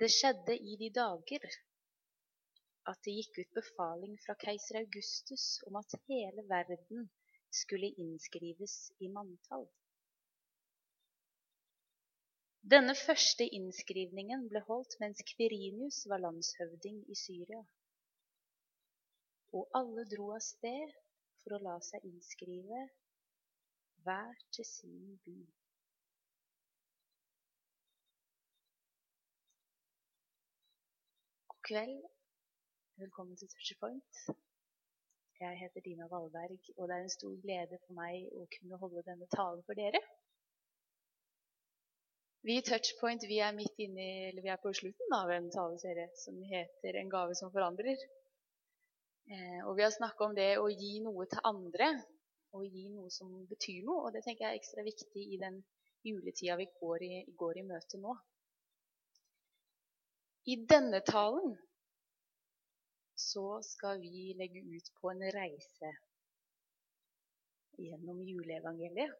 Det skjedde i de dager at det gikk ut befaling fra keiser Augustus om at hele verden skulle innskrives i manntall. Denne første innskrivningen ble holdt mens Kvirinius var landshøvding i Syria. Og alle dro av sted for å la seg innskrive, hver til sin by. God kveld. Velkommen til Touchpoint. Jeg heter Dina Valberg, og det er en stor glede for meg å kunne holde denne talen for dere. Vi i Touchpoint vi er midt inne eller vi er på slutten av en taleserie som heter 'En gave som forandrer'. Eh, og Vi har snakka om det å gi noe til andre, og gi noe som betyr noe. Og det tenker jeg er ekstra viktig i den juletida vi går i, går i møte nå. I denne talen så skal vi legge ut på en reise gjennom juleevangeliet.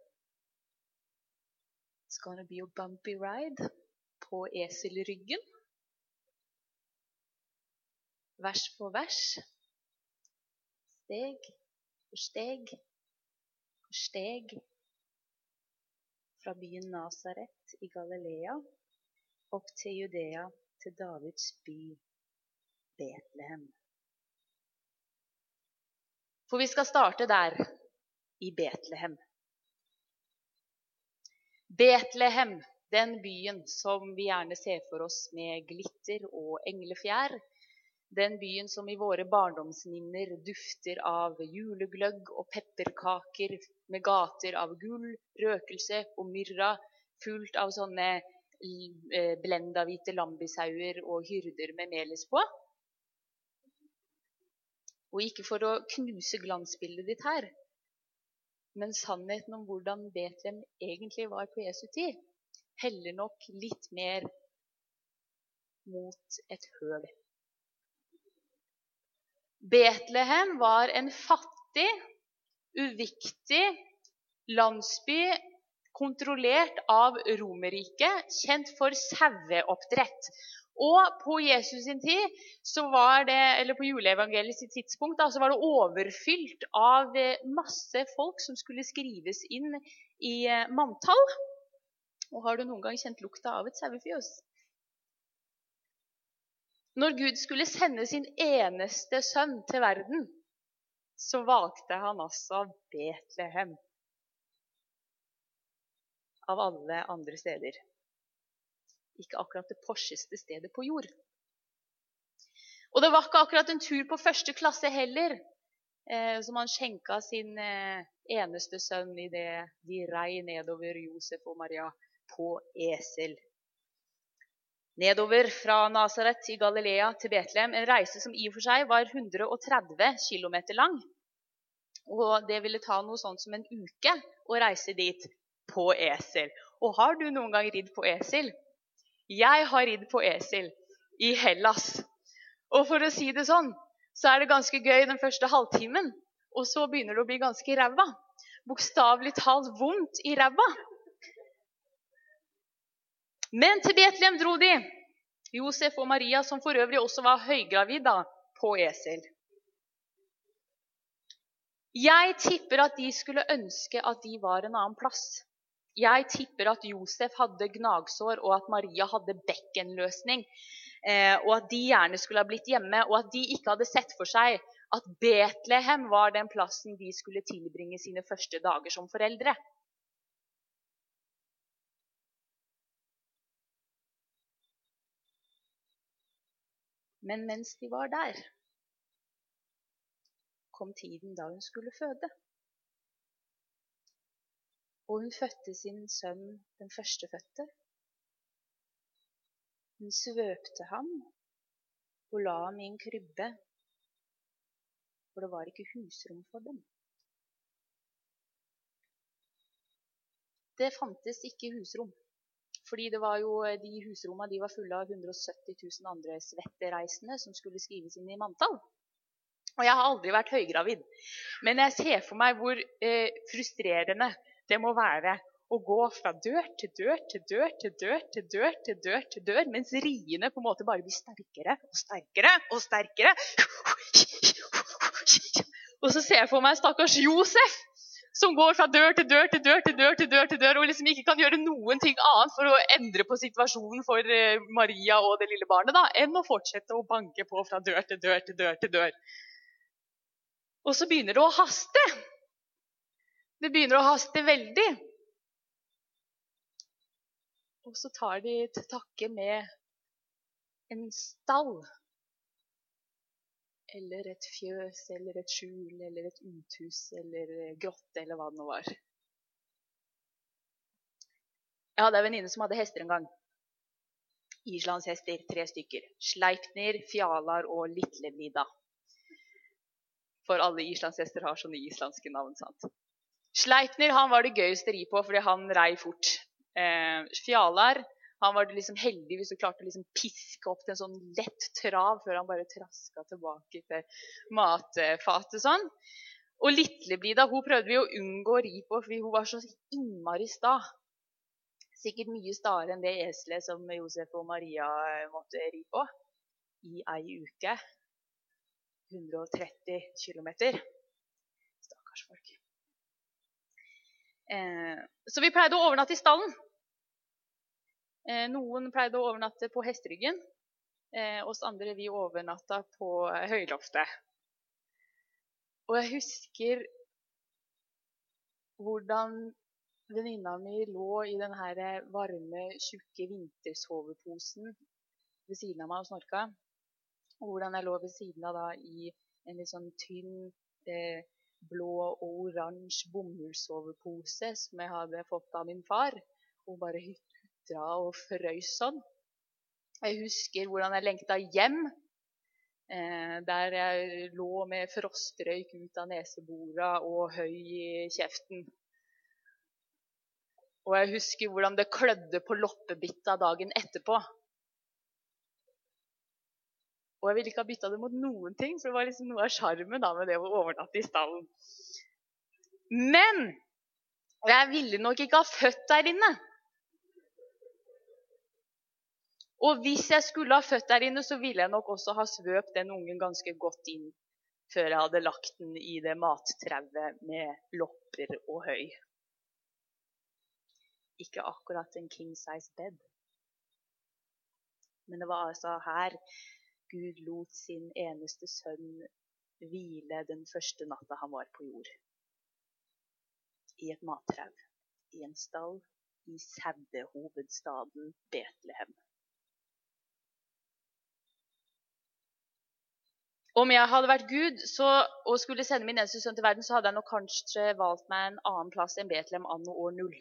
It's gonna be a bumpy ride på eselryggen. Vers for vers. Steg for steg for steg. Fra byen Nasaret i Galilea opp til Judea, til Davids by Betlehem. For vi skal starte der, i Betlehem. Betlehem, den byen som vi gjerne ser for oss med glitter og englefjær. Den byen som i våre barndomsminner dufter av julegløgg og pepperkaker med gater av gull, røkelse og myrra, fullt av sånne blenda hvite lambisauer og hyrder med melis på. Og ikke for å knuse glansbildet ditt her, men sannheten om hvordan Betlehem egentlig var på Jesu tid, heller nok litt mer mot et høl. Betlehem var en fattig, uviktig landsby kontrollert av Romerriket, kjent for saueoppdrett. Og på Jesus sin tid, det, eller på juleevangeliet sitt tidspunkt, da, var det overfylt av eh, masse folk som skulle skrives inn i eh, manntall. Og har du noen gang kjent lukta av et sauefjøs? Når Gud skulle sende sin eneste sønn til verden, så valgte han altså Betlehem. Av alle andre steder ikke akkurat det porseste stedet på jord. Og det var ikke akkurat en tur på første klasse heller, eh, som han skjenka sin eh, eneste sønn idet de rei nedover Josef og Maria på esel. Nedover fra Nasaret i Galilea til Betlehem, en reise som i og for seg var 130 km lang. Og det ville ta noe sånt som en uke å reise dit på esel. Og har du noen gang ridd på esel, jeg har ridd på esel i Hellas. Og for å si det sånn, så er det ganske gøy den første halvtimen. Og så begynner det å bli ganske ræva. Bokstavelig talt vondt i ræva. Men til Betlehem dro de. Josef og Maria, som for øvrig også var høygravid, på esel. Jeg tipper at de skulle ønske at de var en annen plass. Jeg tipper at Josef hadde gnagsår, og at Maria hadde bekkenløsning. Eh, og at de gjerne skulle ha blitt hjemme, og at de ikke hadde sett for seg at Betlehem var den plassen de skulle tilbringe sine første dager som foreldre. Men mens de var der, kom tiden da hun skulle føde. Og hun fødte sin sønn den førstefødte. Hun svøpte ham og la ham i en krybbe, for det var ikke husrom for dem. Det fantes ikke husrom, fordi det var jo, de husrommene de var fulle av 170 000 andre svettereisende som skulle skrives inn i manntall. Og jeg har aldri vært høygravid, men jeg ser for meg hvor eh, frustrerende det må være å gå fra dør til dør til dør til dør til dør til dør, til dør, mens riene på en måte bare blir sterkere og sterkere og sterkere. Og så ser jeg for meg stakkars Josef som går fra dør til dør til dør til dør til dør, til dør, og liksom ikke kan gjøre noen ting annet for å endre på situasjonen for eh, Maria og det lille barnet da, enn å fortsette å banke på fra dør til dør til dør til dør. Og så begynner det å haste. Det begynner å haste veldig. Og så tar de til takke med en stall. Eller et fjøs, eller et skjul, eller et uthus, eller grotte, eller hva det nå var. Jeg hadde en venninne som hadde hester en gang. Islandshester, tre stykker. Sleipnir, Fjalar og Litlevida. For alle islandshester har sånne islandske navn. sant? Sleipnir han var det gøyeste å ri på fordi han rei fort. Eh, Fjalar han var liksom heldig hvis du klarte å liksom piske opp til en sånn lett trav før han bare traska tilbake til matfatet. sånn. Og Litleblida hun prøvde vi å unngå å ri på, fordi hun var så innmari sta. Sikkert mye staere enn det eselet som Josef og Maria måtte ri på i ei uke. 130 km. Stakkars folk. Eh, så vi pleide å overnatte i stallen. Eh, noen pleide å overnatte på hesteryggen. Eh, oss andre vi overnatta på høyloftet. Og jeg husker hvordan venninna mi lå i den varme, tjukke vintersoveposen ved siden av meg og snorka. Og hvordan jeg lå ved siden av da i en litt sånn tynn, eh, blå og oransje bomullssovepose som jeg hadde fått av min far. Hun bare hytra og frøys sånn. Jeg husker hvordan jeg lengta hjem. Eh, der jeg lå med frostrøyk ut av nesebora og høy i kjeften. Og jeg husker hvordan det klødde på loppebitta dagen etterpå. Og jeg ville ikke ha bytta det mot noen ting, for det var liksom noe av sjarmen med det å overnatte i stallen. Men jeg ville nok ikke ha født der inne. Og hvis jeg skulle ha født der inne, så ville jeg nok også ha svøpt den ungen ganske godt inn før jeg hadde lagt den i det mattrauet med lopper og høy. Ikke akkurat en king size bed. Men det var altså her Gud lot sin eneste sønn hvile den første natta han var på jord. I et mattrau, i en stall, i sauehovedstaden Betlehem. Om jeg hadde vært Gud så, og skulle sende min eneste sønn til verden, så hadde jeg nok kanskje valgt meg en annen plass enn Betlehem anno år null.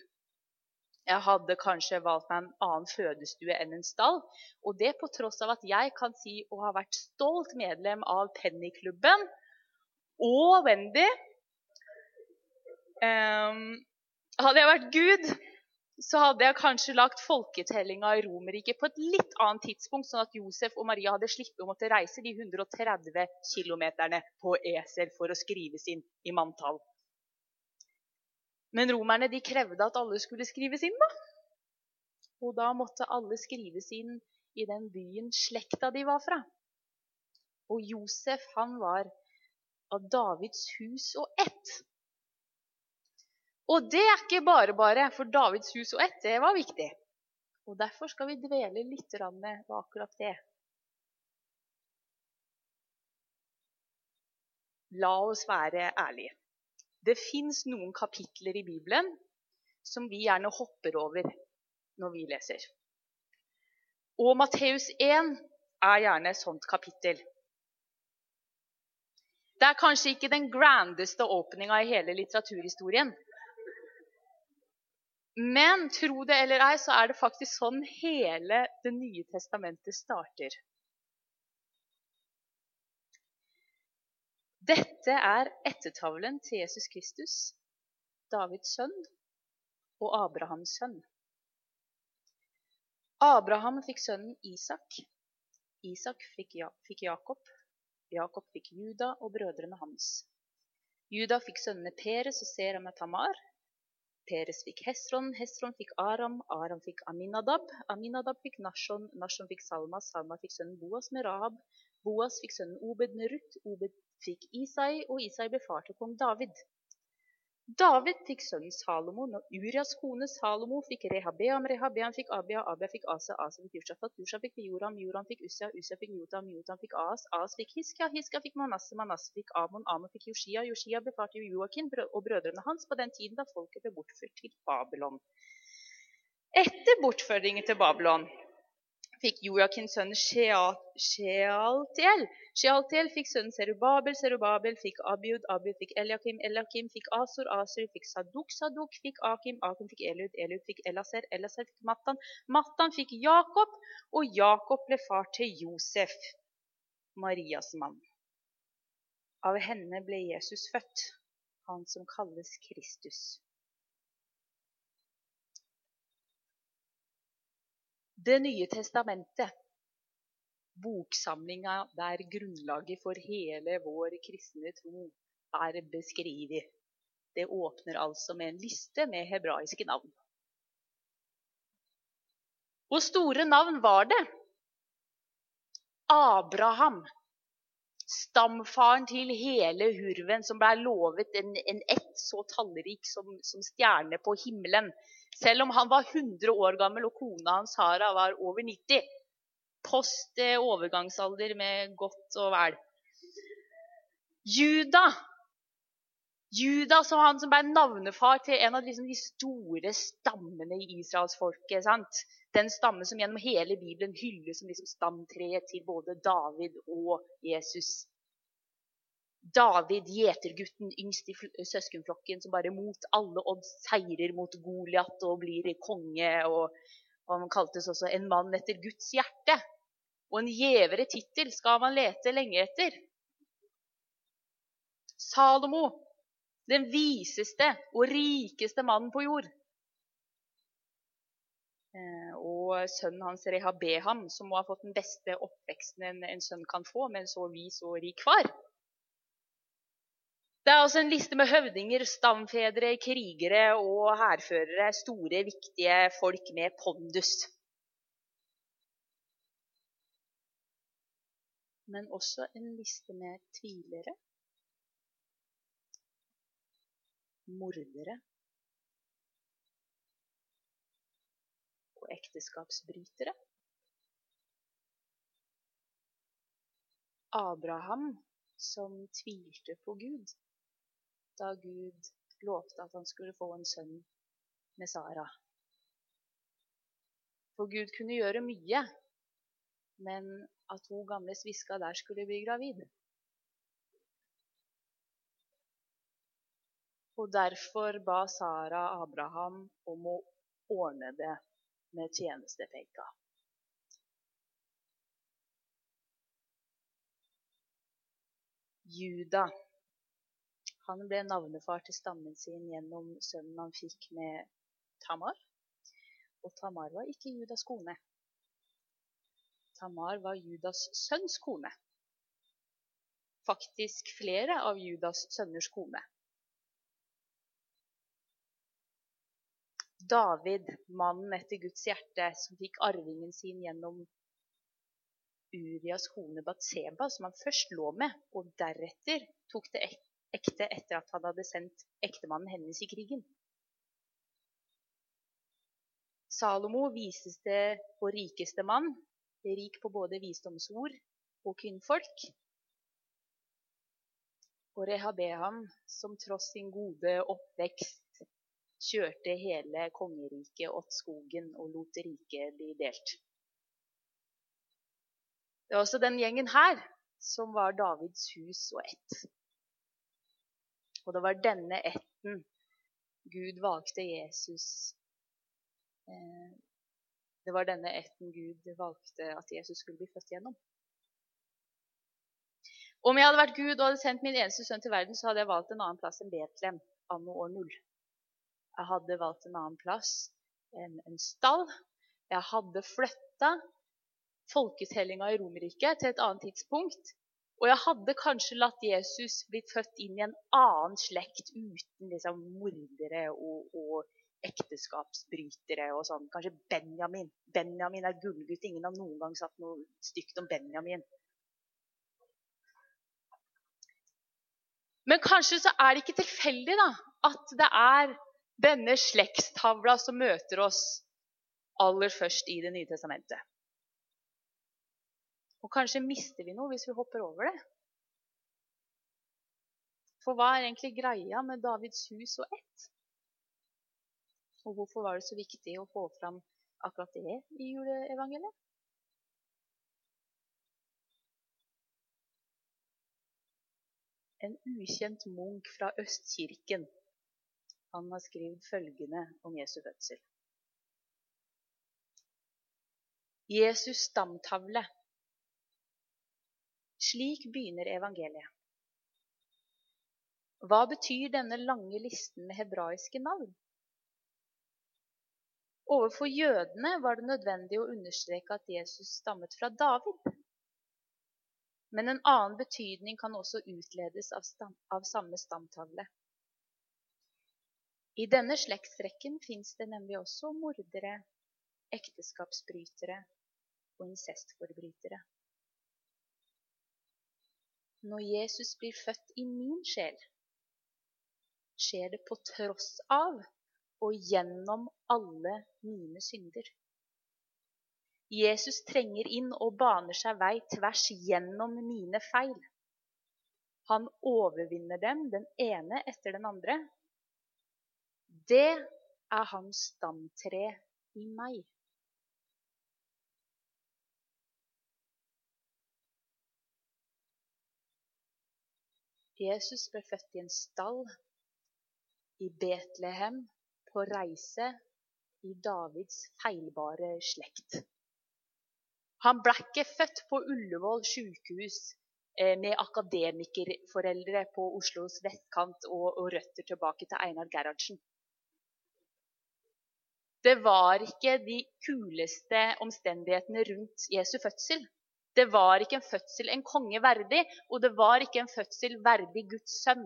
Jeg hadde kanskje valgt meg en annen fødestue enn en stall. Og det på tross av at jeg kan si å ha vært stolt medlem av Pennyklubben og Wendy. Um, hadde jeg vært Gud, så hadde jeg kanskje lagt folketellinga i Romerike på et litt annet tidspunkt, sånn at Josef og Maria hadde sluppet å måtte reise de 130 km på esel for å skrives inn i manntall. Men romerne de krevde at alle skulle skrives inn. da. Og da måtte alle skrives inn i den byen slekta de var fra. Og Josef han var av Davids hus og ett. Og det er ikke bare bare, for Davids hus og ett, det var viktig. Og Derfor skal vi dvele litt ved akkurat det. La oss være ærlige. Det fins noen kapitler i Bibelen som vi gjerne hopper over når vi leser. Og Matteus 1 er gjerne et sånt kapittel. Det er kanskje ikke den grandeste åpninga i hele litteraturhistorien. Men tro det eller ei, så er det faktisk sånn hele Det nye testamentet starter. Dette er ettertavlen til Jesus Kristus, Davids sønn og Abrahams sønn. Abraham fikk sønnen Isak. Isak fikk, ja fikk Jakob. Jakob fikk Juda og brødrene hans. Juda fikk sønnene Peres og Serah med Tamar. Peres fikk Hesron, Hesron fikk Aram, Aram fikk Aminadab, Aminadab fikk Nashon, Nashon fikk Salma, Salma fikk sønnen Boas med Rahab, Boas fikk sønnen Obed med Ruth, Obed fikk Isai, og Isai ble far til kong David. David fikk sønnen Salomo og Urias kone Salomo fikk Rehabeam, Rehabeam fikk Abia, Abia fikk Asa, Asa fikk Jushafat, Jusha fikk Joram, Joram fikk Ussia, Ussia fikk Jotam, Jotam fikk As, As fikk Hiskia, Hiskia fikk Manasse, Manasse fikk Amon, Amon fikk Joshia, Joshia ble far til Joakim og brødrene hans på den tiden da folket ble bortført til Babylon. Etter bortføringen til Babylon fikk Joakim sønn Shealtiel. Shealtiel fikk sønnen Serubabel, Serubabel fikk Abiud, Abiud fikk Eliakim, Eliakim fikk Asur, Asur fikk Saduk, Saduk fikk Akim, Akim fikk Eliud, Eliud fikk Elaser, Elaser fikk Mattan, Mattan fikk Jakob, og Jakob ble far til Josef, Marias mann. Av henne ble Jesus født, han som kalles Kristus. Det nye testamentet, boksamlinga der grunnlaget for hele vår kristne tro er beskrevet. Det åpner altså med en liste med hebraiske navn. Hvor store navn var det? Abraham, stamfaren til hele hurven, som ble lovet en, en ett så tallrik som, som stjerne på himmelen. Selv om han var 100 år gammel og kona hans Sara var over 90. Post eh, med godt og vel. Juda, Juda som han som ble navnefar til en av liksom, de store stammene i israelsfolket. Den stammen som gjennom hele Bibelen hylles som liksom stamtreet til både David og Jesus. David, gjetergutten, yngst i søskenflokken, som bare mot alle odds seirer mot Goliat og blir konge. og Han kaltes også en mann etter Guds hjerte. Og en gjevere tittel skal man lete lenge etter. Salomo, den viseste og rikeste mannen på jord. Eh, og sønnen hans Rehabeham, som må ha fått den beste oppveksten en, en sønn kan få med en så vis og rik far. Det er altså en liste med høvdinger, stamfedre, krigere og hærførere. Store, viktige folk med pondus. Men også en liste med tvilere, mordere og ekteskapsbrytere. Abraham som tvilte på Gud da Gud lovte at han skulle få en sønn med Sara. For Gud kunne gjøre mye, men at hun gamle sviska der skulle bli gravid. Og derfor ba Sara Abraham om å ordne det med tjenestepenga. Juda han ble navnefar til stammen sin gjennom sønnen han fikk med Tamar. Og Tamar var ikke Judas kone. Tamar var Judas sønns kone. Faktisk flere av Judas sønners kone. David, mannen etter Guds hjerte, som fikk arvingen sin gjennom Urias kone Batseba, som han først lå med, og deretter tok det ekte etter at han hadde sendt ektemannen hennes i krigen. Salomo vises det på rikeste mann, rik på både visdomsord og kvinnfolk. Og Rehabeham, som tross sin gode oppvekst kjørte hele kongeriket åt skogen og lot riket bli delt. Det var også den gjengen her som var Davids hus og ett. Og det var denne etten Gud valgte Jesus eh, Det var denne etten Gud valgte at Jesus skulle bli født gjennom. Om jeg hadde vært Gud og hadde sendt min eneste sønn til verden, så hadde jeg valgt en annen plass enn Betlehem anno år null. Jeg hadde valgt en annen plass enn en stall. Jeg hadde flytta folketellinga i Romerike til et annet tidspunkt Og jeg hadde kanskje latt Jesus blitt født inn i en annen slekt uten liksom, mordere og, og ekteskapsbrytere og sånn. Kanskje Benjamin. Benjamin er gullgutt. Ingen har noen gang sagt noe stygt om Benjamin. Men kanskje så er det ikke tilfeldig da, at det er denne slektstavla som møter oss aller først i Det nye testamentet. Og kanskje mister vi noe hvis vi hopper over det. For hva er egentlig greia med Davids hus og ett? Og hvorfor var det så viktig å få fram akkurat det i juleevangeliet? En ukjent munk fra Østkirken han har skrevet følgende om Jesu fødsel. Jesus stamtavle. Slik begynner evangeliet. Hva betyr denne lange listen med hebraiske navn? Overfor jødene var det nødvendig å understreke at Jesus stammet fra David. Men en annen betydning kan også utledes av, stam, av samme stamtavle. I denne slektsrekken fins det nemlig også mordere, ekteskapsbrytere og incestforbrytere. Når Jesus blir født i min sjel, skjer det på tross av og gjennom alle mine synder. Jesus trenger inn og baner seg vei tvers gjennom mine feil. Han overvinner dem, den ene etter den andre, det er hans stamtre i meg. Jesus ble født i en stall i Betlehem på reise i Davids feilbare slekt. Han ble ikke født på Ullevål sykehus eh, med akademikerforeldre på Oslos vestkant og, og røtter tilbake til Einar Gerhardsen. Det var ikke de kuleste omstendighetene rundt Jesu fødsel. Det var ikke en fødsel en konge verdig, og det var ikke en fødsel verdig Guds sønn.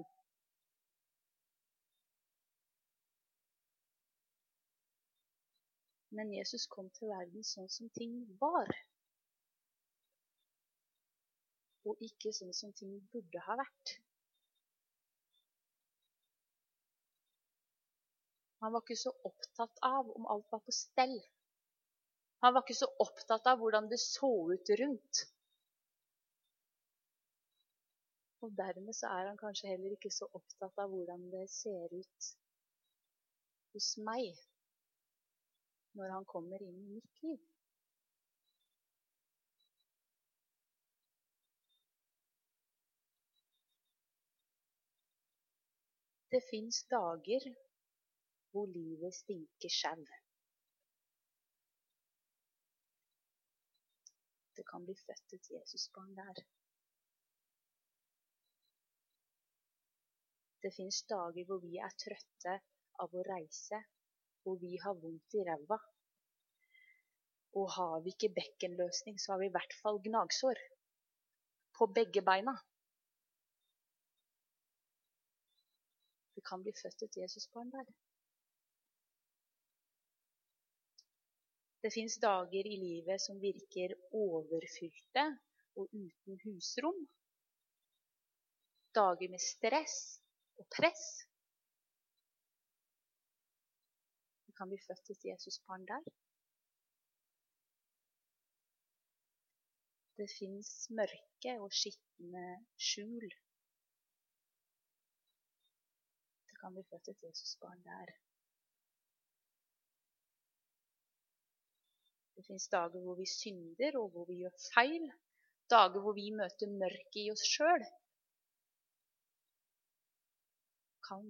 Men Jesus kom til verden sånn som ting var. Og ikke sånn som ting burde ha vært. Han var ikke så opptatt av om alt var på stell. Han var ikke så opptatt av hvordan det så ut rundt. Og dermed så er han kanskje heller ikke så opptatt av hvordan det ser ut hos meg når han kommer inn i mitt liv. Det fins dager hvor livet stinker skjau. Det kan bli født et Jesusbarn der. Det fins dager hvor vi er trøtte av å reise, hvor vi har vondt i ræva. Og har vi ikke bekkenløsning, så har vi i hvert fall gnagsår på begge beina. Det kan bli født et Jesusbarn der. Det fins dager i livet som virker overfylte og uten husrom. Dager med stress og press. Det kan bli født et Jesusbarn der. Det fins mørke og skitne skjul. Det kan bli født et Jesusbarn der. Fins dager hvor vi synder, og hvor vi gjør feil. Dager hvor vi møter mørket i oss sjøl. Kan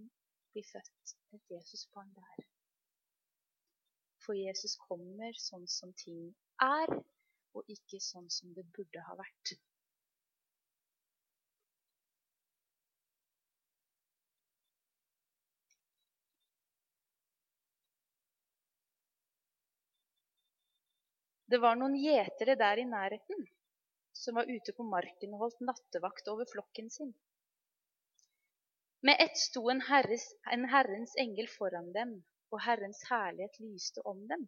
bli født et Jesusbarn der. For Jesus kommer sånn som ting er, og ikke sånn som det burde ha vært. Det var noen gjetere der i nærheten som var ute på marken og holdt nattevakt over flokken sin. Med ett sto en, herres, en Herrens engel foran dem, og Herrens herlighet lyste om dem.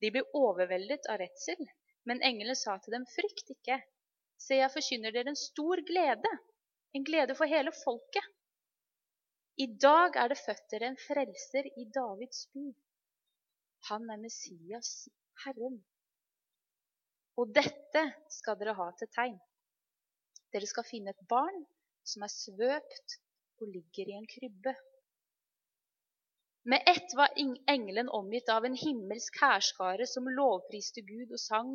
De ble overveldet av redsel, men engelen sa til dem, frykt ikke. Se, jeg forkynner dere en stor glede, en glede for hele folket. I dag er det født dere en frelser i Davids by. Han er Messias, Herren. Og dette skal dere ha til tegn. Dere skal finne et barn som er svøpt og ligger i en krybbe. Med ett var engelen omgitt av en himmelsk hærskare som lovpriste Gud og sang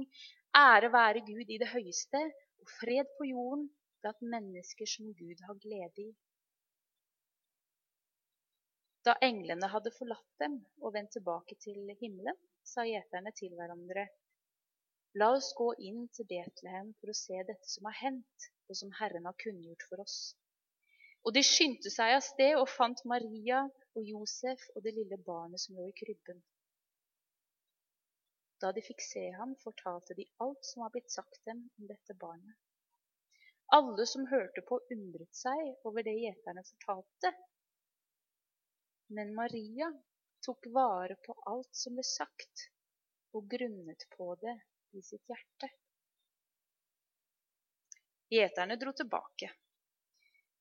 Ære være Gud i det høyeste og fred på jorden blant mennesker som Gud har glede i. Da englene hadde forlatt dem og vendt tilbake til himmelen, sa gjeterne til hverandre La oss gå inn til Betlehem for å se dette som har hendt, og som Herren har kunngjort for oss. Og de skyndte seg av sted og fant Maria og Josef og det lille barnet som lå i krybben. Da de fikk se ham, fortalte de alt som var blitt sagt dem om dette barnet. Alle som hørte på, undret seg over det gjeterne fortalte. Men Maria tok vare på alt som ble sagt, og grunnet på det i sitt hjerte. Gjeterne dro tilbake.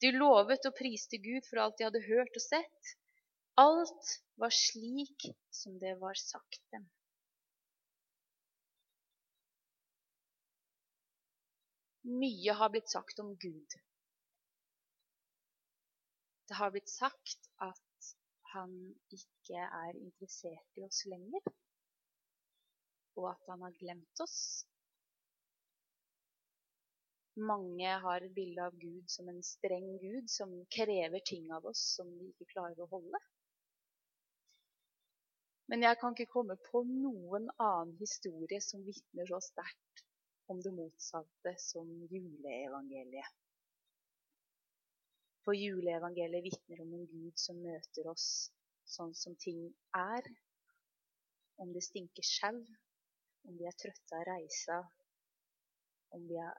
De lovet og priste Gud for alt de hadde hørt og sett. Alt var slik som det var sagt dem. Mye har blitt sagt om Gud. Det har blitt sagt at han ikke er interessert i oss lenger, og at han har glemt oss, mange har et bilde av Gud som en streng Gud som krever ting av oss som vi ikke klarer å holde. Men jeg kan ikke komme på noen annen historie som vitner så sterkt om det motsatte som juleevangeliet. For juleevangeliet vitner om en Gud som møter oss sånn som ting er. Om det stinker sjau, om vi er trøtte av reisa, om vi er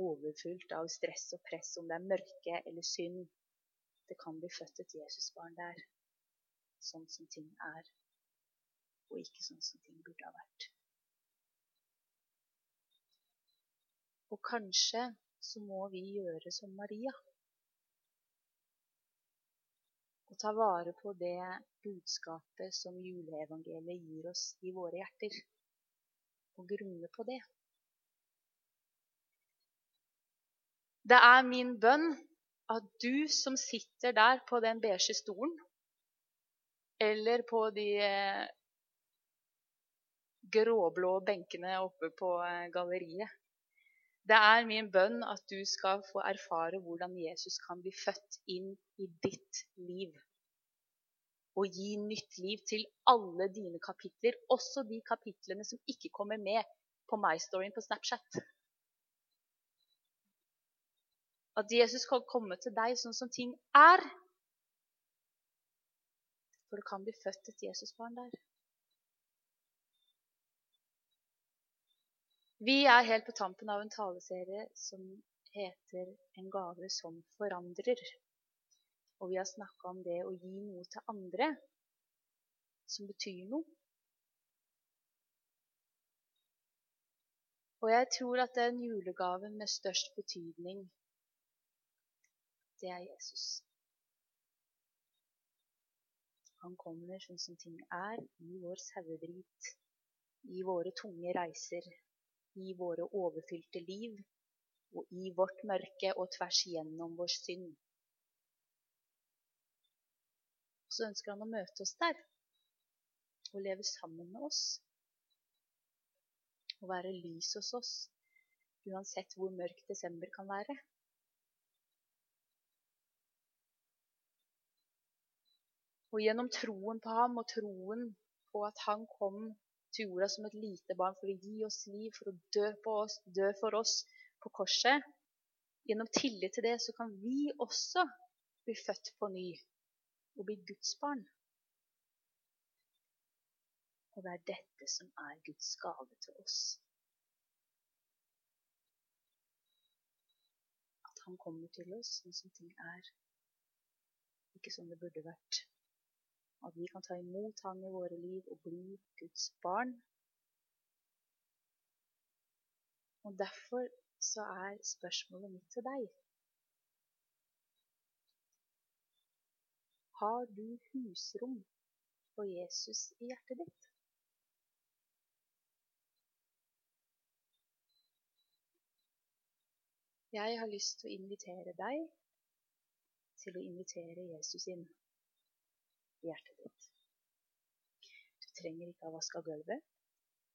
overfylt av stress og press, om det er mørke eller synd. Det kan bli født et Jesusbarn der, sånn som ting er, og ikke sånn som ting burde ha vært. Og kanskje så må vi gjøre som Maria. Og ta vare på det budskapet som juleevangeliet gir oss i våre hjerter. Og grunne på det. Det er min bønn at du som sitter der på den beige stolen, eller på de eh, gråblå benkene oppe på eh, galleriet Det er min bønn at du skal få erfare hvordan Jesus kan bli født inn i ditt liv. Og gi nytt liv til alle dine kapitler, også de kapitlene som ikke kommer med på My-storyen på Snapchat. At Jesus kan komme til deg sånn som ting er. For du kan bli født et Jesusbarn der. Vi er helt på tampen av en taleserie som heter 'En gave som forandrer'. Og vi har snakka om det å gi noe til andre som betyr noe. Og jeg tror at den julegaven med størst betydning det er Jesus. Han kommer sånn som ting er, i vår sauedrit, i våre tunge reiser, i våre overfylte liv og i vårt mørke og tvers gjennom vår synd. Så ønsker han å møte oss der og leve sammen med oss. Og være lys hos oss, uansett hvor mørk desember kan være. Og gjennom troen på ham og troen på at han kom til jorda som et lite barn for å gi oss liv, for å dø, oss, dø for oss på korset, gjennom tillit til det, så kan vi også bli født på ny og bli Guds barn. Og det er dette som er Guds gave til oss. At han kommer til oss sånn som ting er. Ikke som det burde vært. At vi kan ta imot han i våre liv og bli Guds barn. Og derfor så er spørsmålet mitt til deg Har du husrom for Jesus i hjertet ditt? Jeg har lyst til å invitere deg til å invitere Jesus inn i hjertet ditt. Du trenger ikke ha vaska gulvet.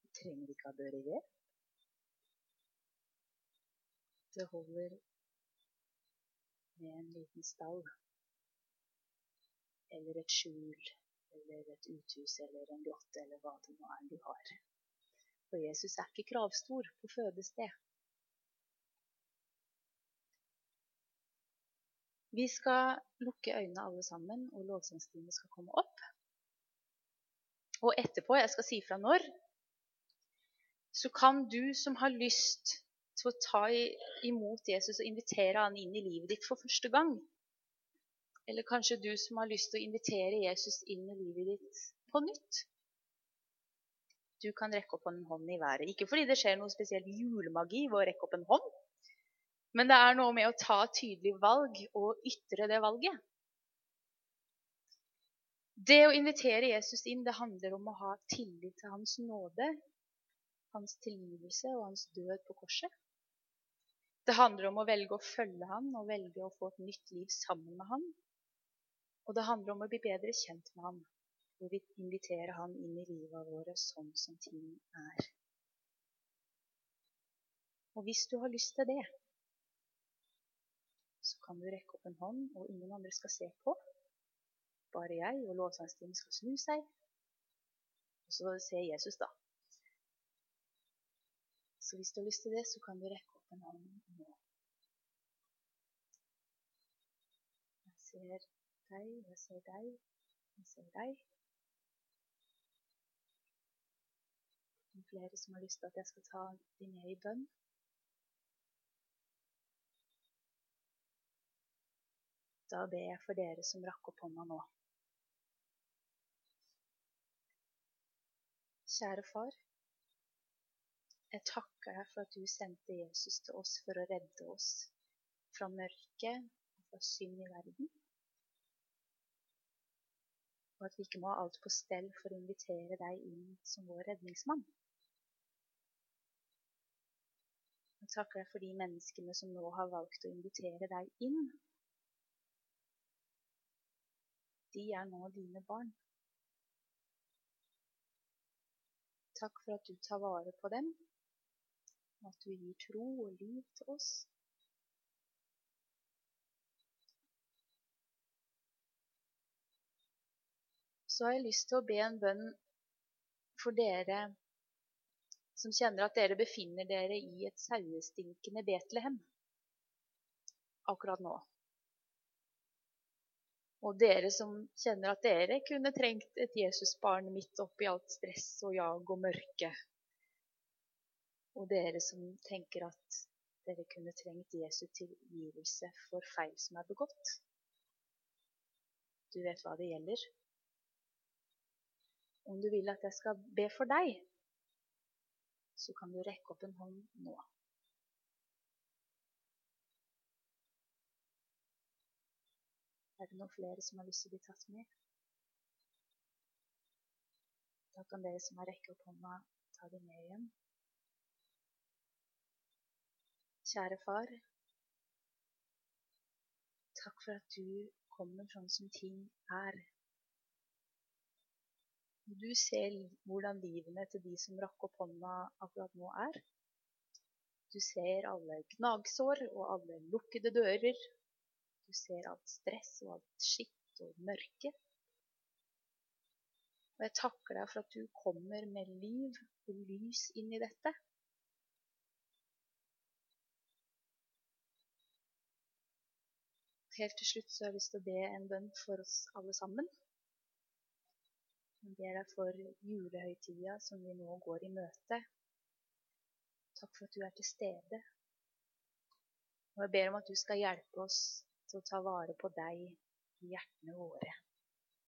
Du trenger ikke ha bør i ved. Det holder med en liten stall eller et skjul eller et uthus eller en grotte eller hva det nå er du har. For Jesus er ikke kravstor på fødested. Vi skal lukke øynene alle sammen, og lovsangstimen skal komme opp. Og etterpå, jeg skal si fra når, så kan du som har lyst til å ta imot Jesus og invitere han inn i livet ditt for første gang, eller kanskje du som har lyst til å invitere Jesus inn i livet ditt på nytt, du kan rekke opp en hånd i været. Ikke fordi det skjer noe spesielt julemagi ved å rekke opp en hånd, men det er noe med å ta tydelig valg og ytre det valget. Det å invitere Jesus inn, det handler om å ha tillit til hans nåde, hans tilgivelse og hans død på korset. Det handler om å velge å følge han og velge å få et nytt liv sammen med han. Og det handler om å bli bedre kjent med han, og vi inviterer han inn i livet vårt sånn som ting er. Og hvis du har lyst til det, så kan du rekke opp en hånd, og ingen andre skal se på. Bare jeg og lovsangstimen skal snu seg, og så ser Jesus, da. Så hvis du har lyst til det, så kan du rekke opp en hånd nå. Jeg ser deg, jeg ser deg, jeg ser deg. Det er flere som har lyst til at jeg skal ta dem med i bønn. Da ber jeg for dere som rakk opp hånda nå. Kjære far. Jeg takker deg for at du sendte Jesus til oss for å redde oss fra mørket og fra synd i verden. Og at vi ikke må ha alt på stell for å invitere deg inn som vår redningsmann. Jeg takker deg for de menneskene som nå har valgt å invitere deg inn de er nå dine barn. Takk for at du tar vare på dem, og at du gir tro og liv til oss. Så har jeg lyst til å be en bønn for dere som kjenner at dere befinner dere i et sauestinkende Betlehem akkurat nå. Og dere som kjenner at dere kunne trengt et Jesusbarn midt oppi alt stress og jag og mørke. Og dere som tenker at dere kunne trengt Jesu tilgivelse for feil som er begått. Du vet hva det gjelder. Om du vil at jeg skal be for deg, så kan du rekke opp en hånd nå. Er det noen flere som har lyst til å bli tatt med? Da kan dere som har rekket opp hånda, ta det med igjen. Kjære far. Takk for at du kommer sånn som ting er. Du ser hvordan livene til de som rakk opp hånda akkurat nå er. Du ser alle gnagsår og alle lukkede dører du ser alt stress og alt skitt og mørke. Og jeg takker deg for at du kommer med liv og lys inn i dette. Helt til slutt så har jeg lyst til å be en bønn for oss alle sammen. Jeg ber deg for julehøytida som vi nå går i møte. Takk for at du er til stede. Og jeg ber om at du skal hjelpe oss til å ta vare på deg i hjertene våre.